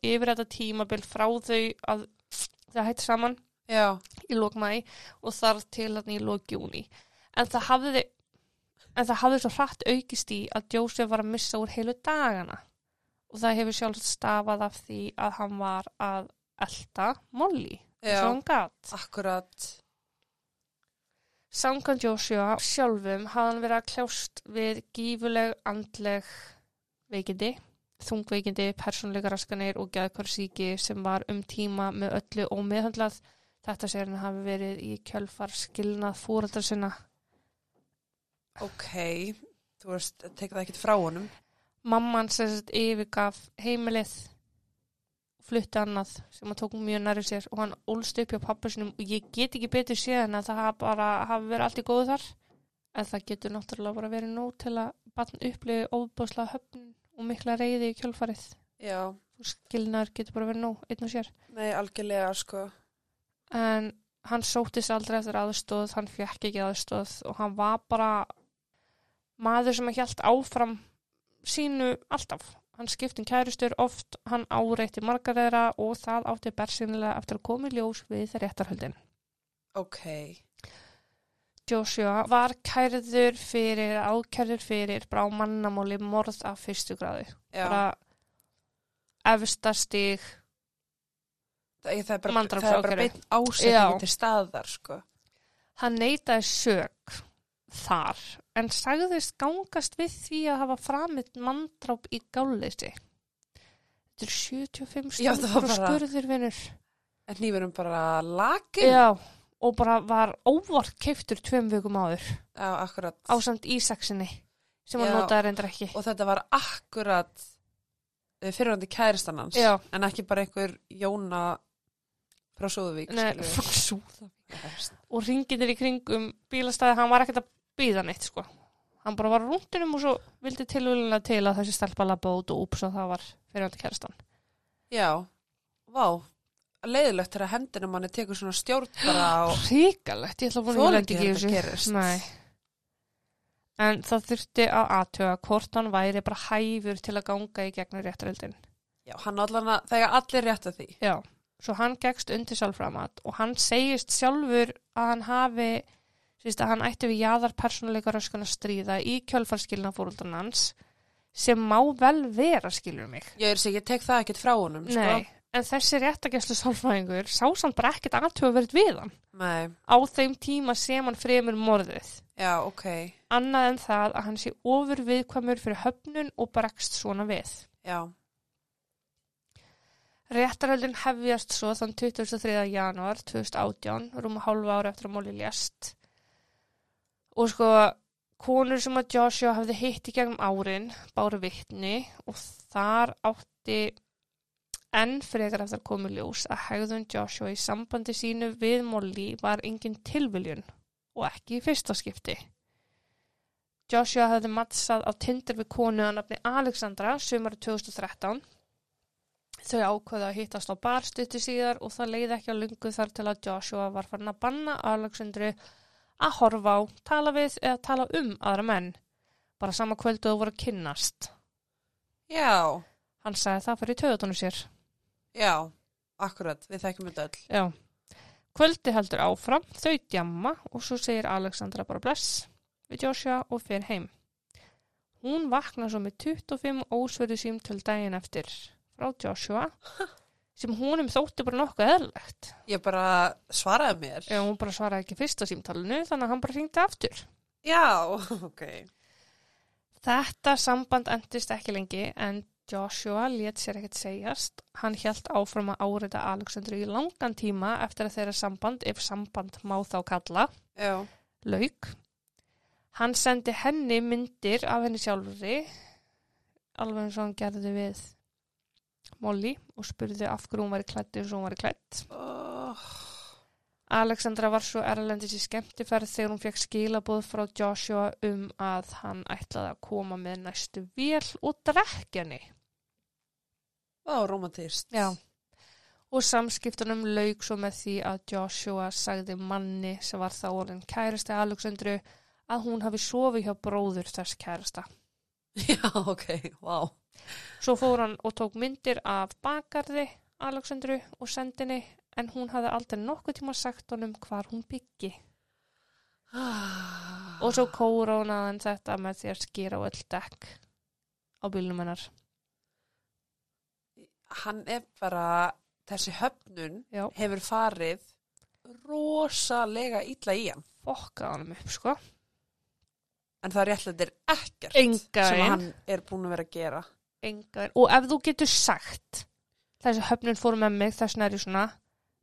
Yfir þetta tímabil frá þau að það hætti saman Já, í lókmæ og þar til hann í lókjúni. En það hafði, en það hafði svo hratt aukist í að Joshua var að missa úr heilu dagana. Og það hefur sjálf stafað af því að hann var að elta Molly. já, Svo hann gat. akkurat. Samkvæmt Joshua sjálfum hafði hann verið að kljást við gífuleg andleg veikindi, þungveikindi, persónleika raskanir og gæðkvarsíki sem var um tíma með öllu ómeðhandlað. Þetta sér hann hafi verið í kjölfar skilnað fóreldra sinna. Ok, þú veist, tek það ekkert frá honum. Mamman sem yfirgaf heimilið, flutti annað sem hann tók mjög nærri sér og hann ólst upp hjá pappa sinum og ég get ekki betur séð en að það bara hafi verið allt í góðu þar. En það getur náttúrulega bara verið nóg til að barn upplifi óbúslega höfn og mikla reyði í kjölfarið. Já, Og skilnaður getur bara verið nóg, einn og sér. nei, algjörlega, sko. En hann sóttist aldrei eftir aðstóð, hann fekk ekki aðstóð og hann var bara maður sem að hjælt áfram sínu alltaf. Hann skipti um kærustur oft, hann áreitti margar þeirra og það átti bersinlega eftir að koma í ljós við réttarhöldin. Ok. Joshua var kærður fyrir, ákærður fyrir bara á mannamáli morð af fyrstu gráðu. Já. Bara efsta stig, það, er bara, beint Já. til staðar, sko. hann neitaði sök þar en sagðist gangast við því að hafa framið manndráp í gálleysi. Þetta er 75 Já, það var stundur og skurður vinnur. En nýfurum bara lakin. Já, og bara var óvart keiftur tveim vikum áður Já, akkurat. ásamt í sexinni sem hann notaði reyndar ekki. Og þetta var akkurat uh, fyrirhandi kæristan hans. Já. En ekki bara einhver Jóna frá Súðuvík, Nei, frá Súðavík. og ringinir í kringum bílastæði, hann var ekkert að býða neitt sko. Hann bara var rúndinum og svo vildi tilvölinlega til að þessi stelpa labba út og úps og það var fyrirhandi kærastan. Já, vá. Leiðilegt þegar hendina manni tekur svona stjórn bara á... Ríkalegt, ég ætla að vona að ekki ekki þessu. En það þurfti að aðtöga hvort hann væri bara hæfur til að ganga í gegnum réttaröldin. Já, hann allan að, það er allir rétt að því. Já, svo hann gegst undir sjálframat og hann segist sjálfur að hann hafi, síst að hann ætti við jaðar persónuleika röskun að stríða í kjölfarskilna fóröldan hans sem má vel vera, skilur mig. Ég er sér, ég tek það ekkert frá honum, sko. Nei, en þessi réttageslu sálfræðingur sá samt bara ekkert aðtöga verið við hann Nei, á þeim tíma sem hann fremur morðið. já, ok. Annað en það að hann sé ofur viðkvæmur fyrir höfnun og bregst svona við. Já, Réttarhöldin hefjast svo þann 23. januar 2018, rúma hálfa ára eftir að Móli lést. Og sko, konur sem að Joshua hafði hitt í gegnum árin báru vittni og þar átti enn frekar eftir að koma í ljós að hegðun Joshua í sambandi sínu við Molly var engin tilviljun og ekki í fyrsta skipti. Joshua hafði mattsað á Tinder við konu að nafni Alexandra sumari 2013 Þau ákveða að hittast á bar stuttu síðar og það leiði ekki á lungu þar til að Joshua var farin að banna Alexandru að horfa á, tala við eða tala um aðra menn. Bara sama kvöldu þau voru að kynnast. já, Hann sagði það fyrir töðutunum sér. já, akkurat, við þekkjum þetta öll. Já. Kvöldi heldur áfram, þau djamma og svo segir Alexandra bara bless við Joshua og fer heim. Hún vaknar svo með 25 ósverðu símtöl daginn eftir frá Joshua sem honum þótti bara nokkuð eðlilegt. Ég bara svaraði mér. Já, hún bara svaraði ekki fyrsta símtalinu þannig að hann bara hringdi aftur. Já, ok. Þetta samband endist ekki lengi en Joshua let sér ekkert segjast. Hann hjælt áfram að áreita Alexandru í langan tíma eftir að þeirra samband, ef samband má þá kalla, Já, lauk. Hann sendi henni myndir af henni sjálfuri, alveg eins og hann gerði við Molly og spurði af hverju hún væri klætt eins og hún væri klætt. oh, Alexandra var svo erlendis í skemmtiferð þegar hún fekk skilaboð frá Joshua um að hann ætlaði að koma með næstu vél og drekja henni. það var romantist. Já. Og samskiptunum lauk svo með því að Joshua sagði manni sem var þá orðin kærasti Alexandru að hún hafi sofið hjá bróður þess kærasta. Já, ok, wow. Svo fór hann og tók myndir af bakarði Alexandru og sendinni en hún hafði aldrei nokkuð tíma sagt honum hvar hún byggi. Og svo kórónaði hann þetta með því að skýra á öll dekk á bílnum hennar. Hann er bara, þessi höfnun Já, hefur farið rosalega illa í hann. fokkaði hann upp, sko. En það er réttlega ekkert Enga sem veginn. hann er búin að vera að gera. Engar. Og ef þú getur sagt þessi höfnun fór með mig þess næri svona,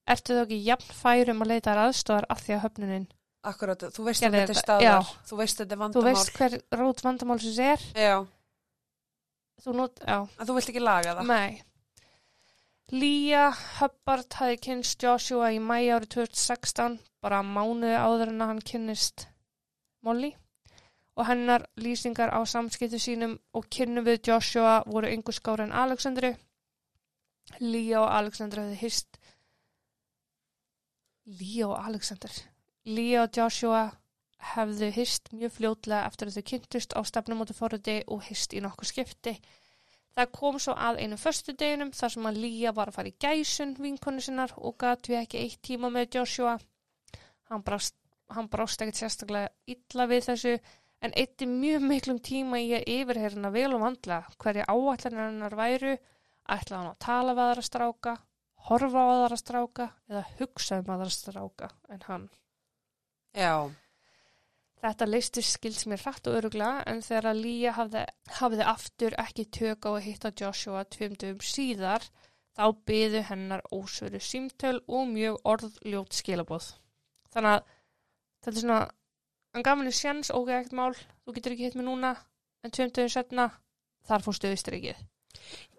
ertu þá ekki jafn færum að leita aðstofar af því að höfnunin, Akkurat, þú veist að þetta er staðar. já. Þú veist að þetta er þú vandamál. veist hver rót vandamálsins er, Já, þú nót, já, en þú vilt ekki laga það. nei. Lía Hubbard hafi kynst Joshua í mæi árið 2016, bara mánuði áður en að hann kynnist Molly og hennar lýsingar á samskiptu sínum og kynnu við Joshua voru yngur skári en Alexandru. Lía og Alexandru hefði hist Líó og Alexander. Líó og Joshua hefðu hist mjög fljótlega eftir að þau kynntust á stefnumóti fóröndi og hist í nokkuð skipti. Það kom svo að einu förstu deginum þar sem að Lía var að fara í gæsun vinkonu sinnar og gat við ekki eitt tíma með Joshua. Hann brást ekkert sérstaklega illa við þessu en eitti mjög miklum tíma í að yfirherna vel og vandla hverja áallanir hennar væru, ætlaði hann að tala við aðra stráka, horfa á aðra stráka eða hugsa um aðra stráka en hann. Já, Þetta listi skilds mér hratt og öruglega en þegar að Lía hafði, hafði aftur ekki tök á að hitta Joshua tvimdum síðar þá byðu hennar ósveru símtöl og mjög orðljót skilabóð. Þannig að þetta er svona, hann gaf henni sjans ógægt mál, þú getur ekki hitt mig núna en tvimdum setna þar fórstu austrikið.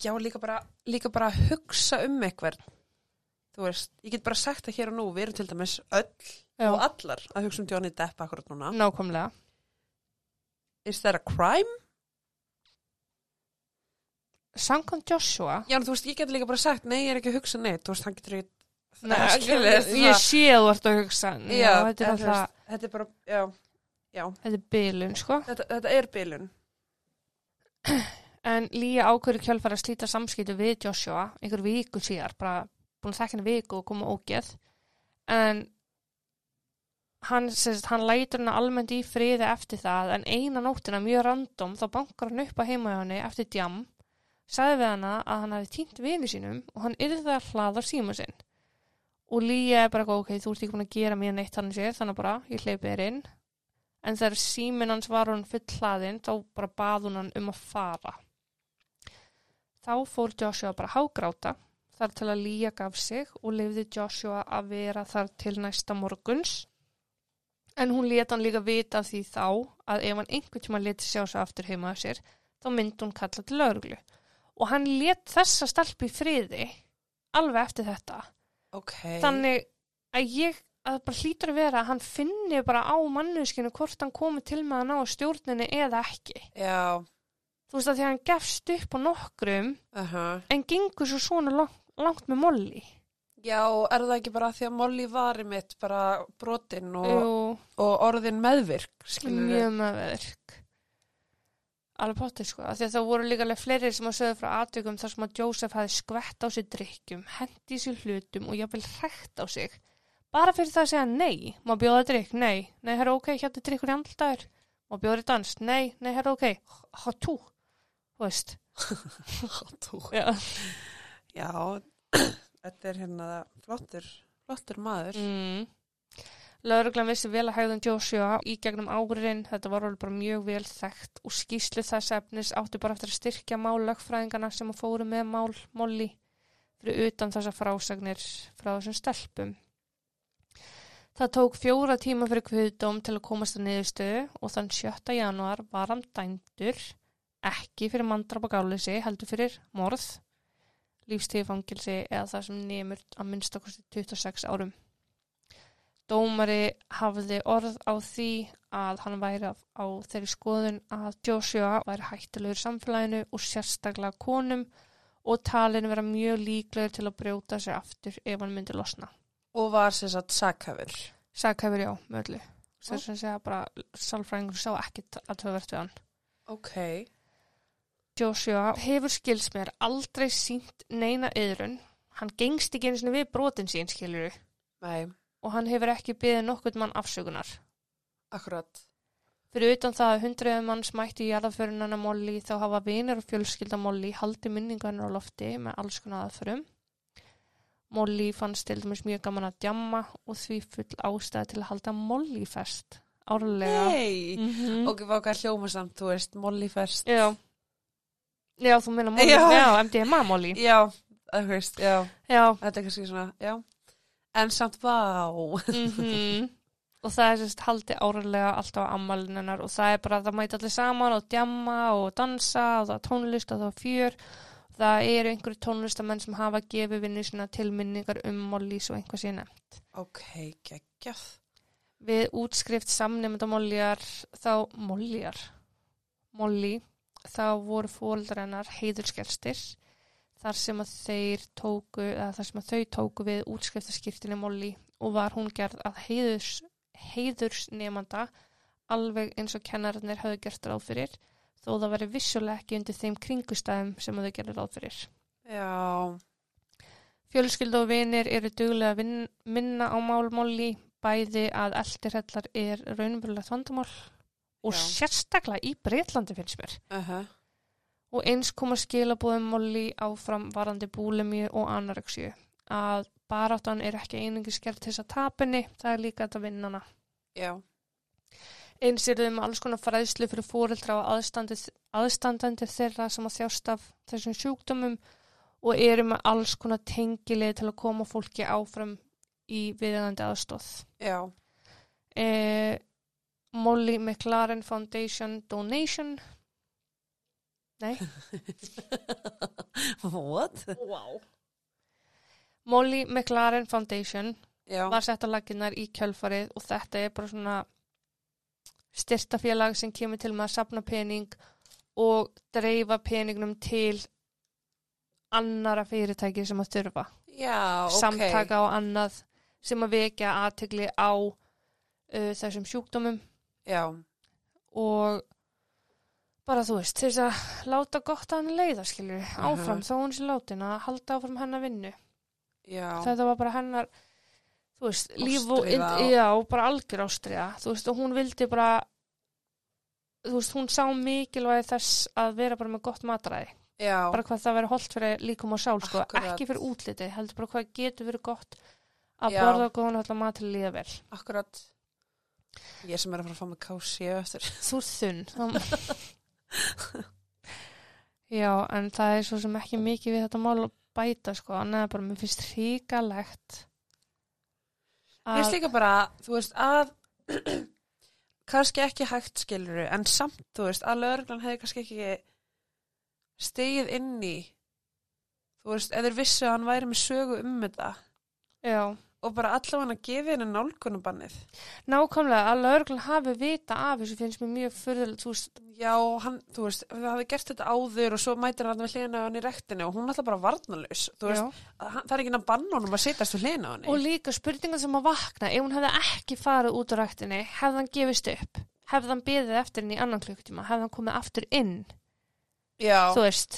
já líka, bara, líka bara hugsa um eitthvað. Þú veist, ég get bara sagt það hér og nú, við erum til dæmis öll Já. og allar að hugsa um Johnny Depp akkurat núna. Nákvæmlega. Is that a crime? Samkvæmt Joshua Já, þú veist, ég get líka bara sagt, nei, ég er ekki að hugsa neitt, þú veist, hann getur ekki... Nei, ég, sé að þú ert að hugsa já, Já, þetta er alltaf Þetta er bara, já, já, þetta er bylun sko. Þetta, þetta er bilun. en Lía ákveður kjálfæri að slíta samskiptu við Joshua einhver viku síðar, bara búin að þekka henni viku og koma ógeð. En hann, sérst, hann lætur henni almennt í friði eftir það en eina nóttina mjög random þá bankar hann upp að heima hjá henni eftir djam sagði við hana að hann hafi týnt vini sínum og hann yrði að hlaða síma sinn. Og Lía er bara ok, þú ert ekki búin að gera mér neitt hann sér, þannig bara, ég hleypi þér inn en þegar síminn hans var hann full hlaðinn, þá bara bað hún hann um að fara. Þá fór Joshua bara hágráta þar til að Lía gaf sig og lifði Joshua að vera þar til næsta morguns. En hún leta hann líka vita því þá að ef hann einhvern tíma leti sjá sig aftur heima af sér þá myndi hún kalla til lögreglu. Og hann let þessa stelpu í friði alveg eftir þetta. Ok. þannig að ég að bara hlýtur að vera að hann finni bara á manneskinu hvort hann komi til með að ná stjórninni eða ekki. Já, þú veist að því að hann gefst upp á nokkrum uh en gengur svo svona langt, langt með Molly. Já, er það ekki bara því að Molly var í mitt bara brotinn og, og orðin meðvirk, mjög meðverk alveg potið sko. Því að það voru líka alveg fleiri sem að sögðu frá atveikum þar sem að Joseph hafi skvett á sig drikkjum, hendi sér hlutum og jafnvel hrækt á sig bara fyrir það að segja nei, má bjóða drikk, nei, nei, herra ok, hérna er drikkur í andldagur, má bjóða í dans, nei, nei, herra ok, hatú, þú veist, Þú. já, Já, þetta er hérna flottur, flottur maður. mm. Lögreglan vissi vel að hægðan Joshua í gegnum árin, þetta var alveg bara mjög vel þekkt og skýslu þess efnis átti bara eftir að styrkja mál lögfræðingana sem að fóru með mál Molly fyrir utan þessa frásagnir frá þessum stelpum. Það tók fjóra tíma fyrir kviðdóm til að komast að niðurstöðu og þann 7. januar var hann dæmdur ekki fyrir mandrap og gáleysi heldur fyrir morð, lífstíðfangilsi eða það sem nemur að minnstakosti 26 árum. Dómari hafði orð á því að hann væri á, þeirri skoðun að Joshua væri hættulegur samfélaginu og sérstaklega konum og talin vera mjög líklegur til að brjóta sig aftur ef hann myndi losna. Og var sér satt sakhafur. Saghæfur já, möllu. Þess að segja bara, sálfræðingur sá ekkit að töfvert við hann. Ok. Joshua hefur skils mér aldrei sínt neina yðrun. Hann gengst ekki einu sinni við brotin sín, skiluru. Nei, Og hann hefur ekki byggðið nokkurt mann afsökunar. akkurat. Fyrir utan það að hundruðum manns mætti í jarðaförunana Molly þá hafa vinir og fjölskylda Molly haldi minningu hennar á lofti með alls konar aðförum. Molly fannst til dæmis mjög gaman að djamma og því full ástæði til að halda Molly fest árlega. Nei. Mm -hmm. Ok, hvað hvað hljóma samt, þú veist, Molly fest. Já. Já, þú meina Molly, Já. já, MDMA Molly. Já, þú veist, já. Já. Þetta er kannski svona, já. En samt, vá. Mm og það er sérst haldi árlega alltaf á ammalinnar og það er bara að það mæti allir saman og djamma og dansa og það er tónlist og það er fjör það eru einhverju tónlistamenn sem hafa gefið vinnu sína tilminningar um Mollys og einhvað sína Ok, geggjað. við útskrift samnefnda Mollyar þá Mollyar? Molly þá voru fóldar hennar heiðurskerstir þar sem að þeir tóku eða þar sem að þau tóku við útskriftaskirtinu Molly og var hún gerð að heiðurs, heiðursnemanda alveg eins og kennararnir hafðu gert ráð fyrir þó það veri vissulega ekki undir þeim kringustæðum sem þau gerði ráð fyrir. Já, Fjölskyldu og vinir eru duglega að vin, minna á málmóli bæði að eldirhellar er raunverulegt vandamál og Já. sérstaklega í Breitlandi finnst mér. uh Og eins koma skilabóðum móli áfram varandi búlemju og anoreksju að baráttan er ekki einingis gerð til þess að tapinni, það er líka þetta vinnana. já, Eins er þau með alls konar fræðslu fyrir fóreldra og aðstandandi, þeirra sem að þjást af þessum sjúkdómum og eru með alls konar tengilið til að koma fólki áfram í viðeigandi aðstóð. já, Eh, Molly McLaren Foundation Donation. Nei, what? wow. Molly McLaren Foundation Já, var sett á laginnar í kjölfarið og þetta er bara svona styrtafélag sem kemur til með að sapna pening og dreifa peningnum til annara fyrirtæki sem að þurfa. já, ok. Samtaka og annað sem að vekja aðtegli á uh, þessum sjúkdómum Já, og bara þú veist, þess að láta gott að hann leiða, skilur áfram, Mhm. þó hún sé látin að halda áfram hennar vinnu. já, Þetta var bara hennar, þú veist, líf og, og- já, bara algjör ástriða, þú veist, og hún vildi bara, þú veist, hún sá mikilvægi þess að vera bara með gott matræði, já, bara hvað það veri holdt fyrir líkum og sál, sko, Akkurat. ekki fyrir útliti, heldur bara hvað getur verið gott að Já. borða góðan allar mat til að líða vel. akkurat. Ég sem er að fara að fá mig kási eftir. Þú ert þunn. Já, en það er svo sem ekki mikið við þetta mál að bæta, sko, annað er bara, mér finnst hríkalegt Mér finnst líka bara, þú veist, að kannski ekki hægt skiluru, en samt, þú veist, að lögreglan hefði kannski ekki stegið inn í, þú veist, eða vissu að hann væri með sögu um þetta. Já, og bara allavega að gefa henni nálgunubannið. nákvæmlega að lögreglan hafi vita af þessu finnst mér mjög veist, Já, hann, þú veist, það hafi gert þetta áður og svo mætir hann við hlýna á hann í rektinu og hún er alltaf bara hann, það er ekki að banna honum að setjast við hlýna á henni. Og líka spurningan sem að vakna, ef hún hefði ekki farið út á ræktinni, hefði hann gefist upp, hefði hann beðið eftir henni í annan klukkutíma, hefði hann komið aftur inn, Já,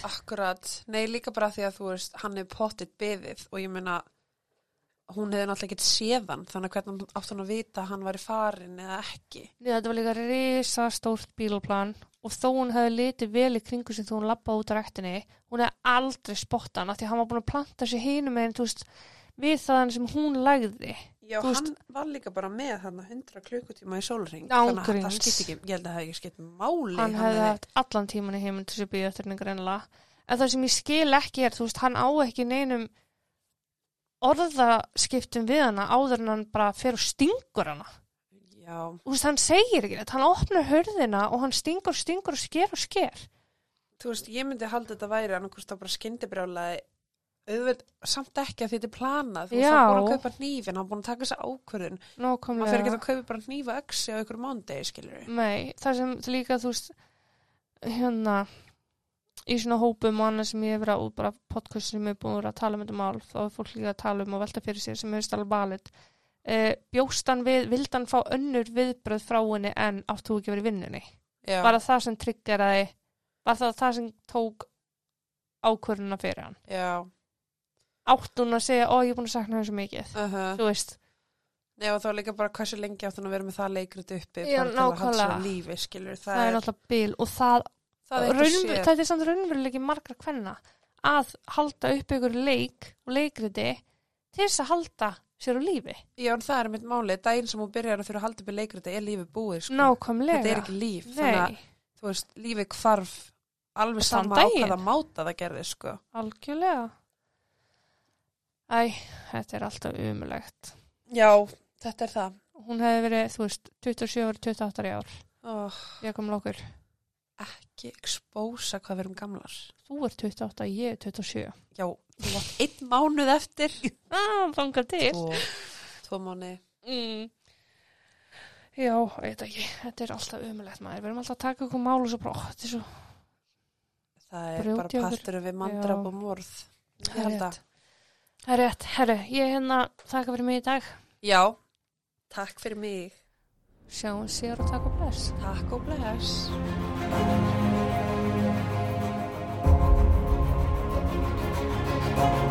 akkurat, nei líka bara því að þú veist, hann er pottitt beðið og ég meina, hún hefði náttúrulega ekkert séðan, þannig að hvernig átt hann að vita að hann væri farin eða ekki. Nei, þetta var líka risa stórt bílplan og þó hún hefði litið vel í kringu sem þú hún lappaði út á ræktinni, hún hefði aldrei spottað hann af því að hann var búin að planta sér hinum með þú veist, við það sem hún lagði. Já, Þú hann var líka bara með hann 100 klukkutíma í sólring, þannig að það skipt ekki, ég held að það hefði skipt máli. hann hefði haft allan tíman í heiminn orðaskiptum við hana áður en hann bara fer og stingur hana. Já, Þú veist, hann segir ekki þetta, hann opnar hörðina og hann stingur, stingur og sker og sker. þú veist, ég myndi halda þetta væri annarkvist þá bara skindibrjálaði auðveld, samt ekki að þetta er planað. Þú veist, hann búin að kaupa hnífin, hann búin að taka þessa ákvörðun. Hann fyrir ekki að kaupa bara hnífa öksi á ykkur mándegi, skilur Nei, það sem líka, þú veist, hérna, í svona hópum og annað sem ég hef verið á bara podcast sem ég hef búin að tala um þetta mál, þá er fólk líka að tala um og velta fyrir sér sem hefur stæla balit. Eh, bjóst hann við, vildi hann fá önnur viðbröð frá henni en áttu ekki verið vinnunni? Já, Var það það sem tryggeraði, var það það sem tók ákvörðuna fyrir hann? já Áttu hún að segja, ó, ég er búin að sakna hann svo mikið, uh þú veist, Nei, og þá líka bara hversu lengi átt hann að vera með það leikrit uppi Já, bara til að á nákvæmlega. lífi, skilur það, er náttúrulega bil og það það er Raun, ekki sér þetta er samt raunverulegi margra kvenna að halda upp ykkur leik og leikriti til þess að halda sér á lífi. Já, en það er mitt máli, daginn sem hún byrjar að þurfa að halda upp í leikriti er lífið búið, sko Nákvæmlega. Þetta er ekki líf, þannig að, Nei, þú veist, lífið hvarf alveg Þann sama á daginn. hvaða máta það gerði, sko algjörlega. Æ, þetta er alltaf umulegt. Já, þetta er það Hún hefði verið, þú veist, 27 ári, 28 ári ár. oh, Ég kom okkur. Ekki expósa hvað við erum gamlar Þú er 28, ég er 27. Já, þú varst einn mánuð eftir Ah, þangar til. Tvo, tvo mánuði Mm. Já, ég veit ekki. Þetta er alltaf umulegt maður. Við erum alltaf að taka okkur mál og svo er svo Það er Brjóti bara partur við mandrap og morð Það er rétt. að Það er rétt, herru, ég hérna þakka fyrir mig í dag. Já, takk fyrir mig. Sjáum sér og takk og bless. Takk og bless. Thank you.